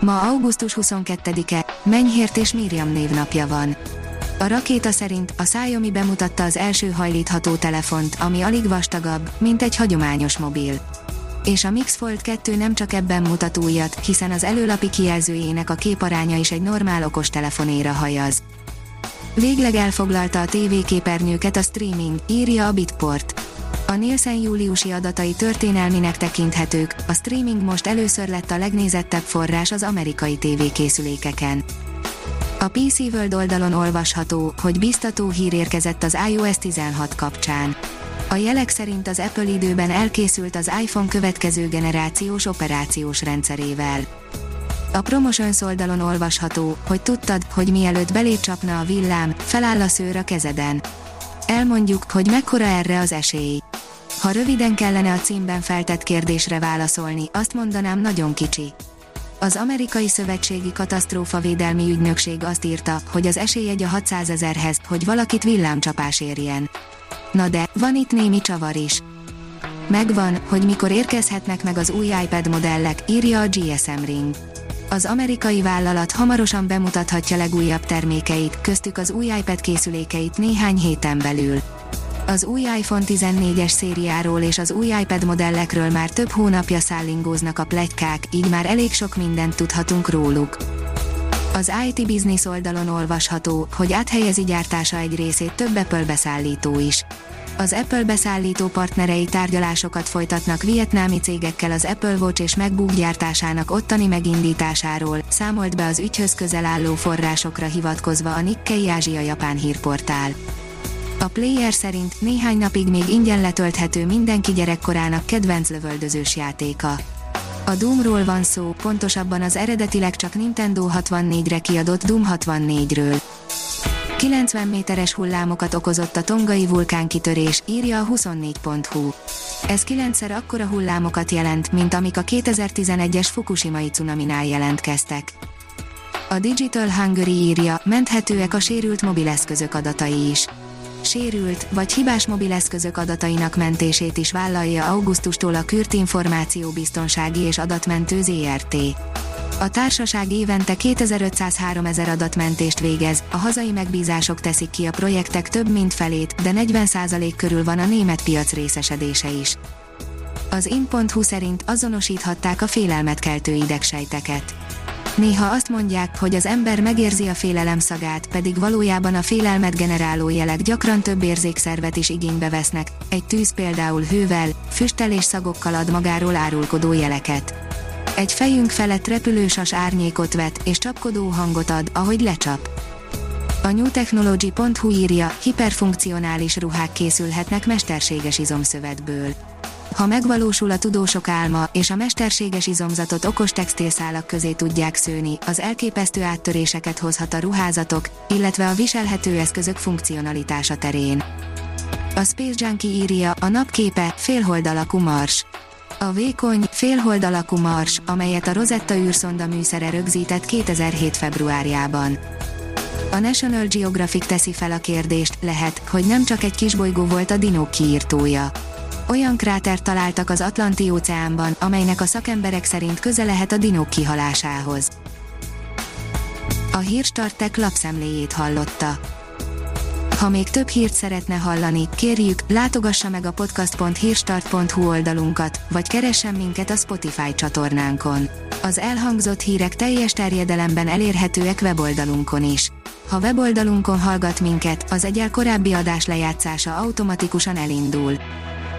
Ma augusztus 22-e, Menyhért és Miriam névnapja van. A rakéta szerint a Xiaomi bemutatta az első hajlítható telefont, ami alig vastagabb, mint egy hagyományos mobil. És a Mix Fold 2 nem csak ebben mutat újat, hiszen az előlapi kijelzőjének a képaránya is egy normál okos telefonéra hajaz. Végleg elfoglalta a tévéképernyőket a streaming, írja a Bitport. A Nielsen júliusi adatai történelminek tekinthetők, a streaming most először lett a legnézettebb forrás az amerikai tévékészülékeken. A PC World oldalon olvasható, hogy biztató hír érkezett az iOS 16 kapcsán. A jelek szerint az Apple időben elkészült az iPhone következő generációs operációs rendszerével. A Promotions oldalon olvasható, hogy tudtad, hogy mielőtt belé csapna a villám, feláll a szőr a kezeden. Elmondjuk, hogy mekkora erre az esély. Ha röviden kellene a címben feltett kérdésre válaszolni, azt mondanám nagyon kicsi. Az amerikai szövetségi katasztrófavédelmi ügynökség azt írta, hogy az esély egy a 600 ezerhez, hogy valakit villámcsapás érjen. Na de, van itt némi csavar is. Megvan, hogy mikor érkezhetnek meg az új iPad modellek, írja a GSM Ring. Az amerikai vállalat hamarosan bemutathatja legújabb termékeit, köztük az új iPad készülékeit néhány héten belül. Az új iPhone 14-es szériáról és az új iPad modellekről már több hónapja szállingóznak a plegykák, így már elég sok mindent tudhatunk róluk. Az IT Business oldalon olvasható, hogy áthelyezi gyártása egy részét több Apple beszállító is. Az Apple beszállító partnerei tárgyalásokat folytatnak vietnámi cégekkel az Apple Watch és MacBook gyártásának ottani megindításáról, számolt be az ügyhöz közel álló forrásokra hivatkozva a Nikkei Ázsia Japán hírportál. A player szerint néhány napig még ingyen letölthető mindenki gyerekkorának kedvenc lövöldözős játéka. A Doomról van szó, pontosabban az eredetileg csak Nintendo 64-re kiadott Doom 64-ről. 90 méteres hullámokat okozott a tongai vulkánkitörés, írja a 24.hu. Ez kilencszer akkora hullámokat jelent, mint amik a 2011-es Fukushimai cunaminál jelentkeztek. A Digital Hungary írja, menthetőek a sérült mobileszközök adatai is sérült vagy hibás mobileszközök adatainak mentését is vállalja augusztustól a Kürt Információbiztonsági és Adatmentő ZRT. A társaság évente 2500-3000 adatmentést végez, a hazai megbízások teszik ki a projektek több mint felét, de 40% körül van a német piac részesedése is. Az in.hu szerint azonosíthatták a félelmet keltő idegsejteket. Néha azt mondják, hogy az ember megérzi a félelem szagát, pedig valójában a félelmet generáló jelek gyakran több érzékszervet is igénybe vesznek, egy tűz például hővel, füsttel és szagokkal ad magáról árulkodó jeleket. Egy fejünk felett repülősas árnyékot vet, és csapkodó hangot ad, ahogy lecsap. A newtechnology.hu írja, hiperfunkcionális ruhák készülhetnek mesterséges izomszövetből ha megvalósul a tudósok álma, és a mesterséges izomzatot okos textilszálak közé tudják szőni, az elképesztő áttöréseket hozhat a ruházatok, illetve a viselhető eszközök funkcionalitása terén. A Space Junkie írja, a napképe, félhold alakú mars. A vékony, félhold alakú mars, amelyet a Rosetta űrszonda műszere rögzített 2007. februárjában. A National Geographic teszi fel a kérdést, lehet, hogy nem csak egy kisbolygó volt a dinók kiírtója olyan krátert találtak az Atlanti óceánban, amelynek a szakemberek szerint köze lehet a dinók kihalásához. A hírstartek lapszemléjét hallotta. Ha még több hírt szeretne hallani, kérjük, látogassa meg a podcast.hírstart.hu oldalunkat, vagy keressen minket a Spotify csatornánkon. Az elhangzott hírek teljes terjedelemben elérhetőek weboldalunkon is. Ha weboldalunkon hallgat minket, az egyel korábbi adás lejátszása automatikusan elindul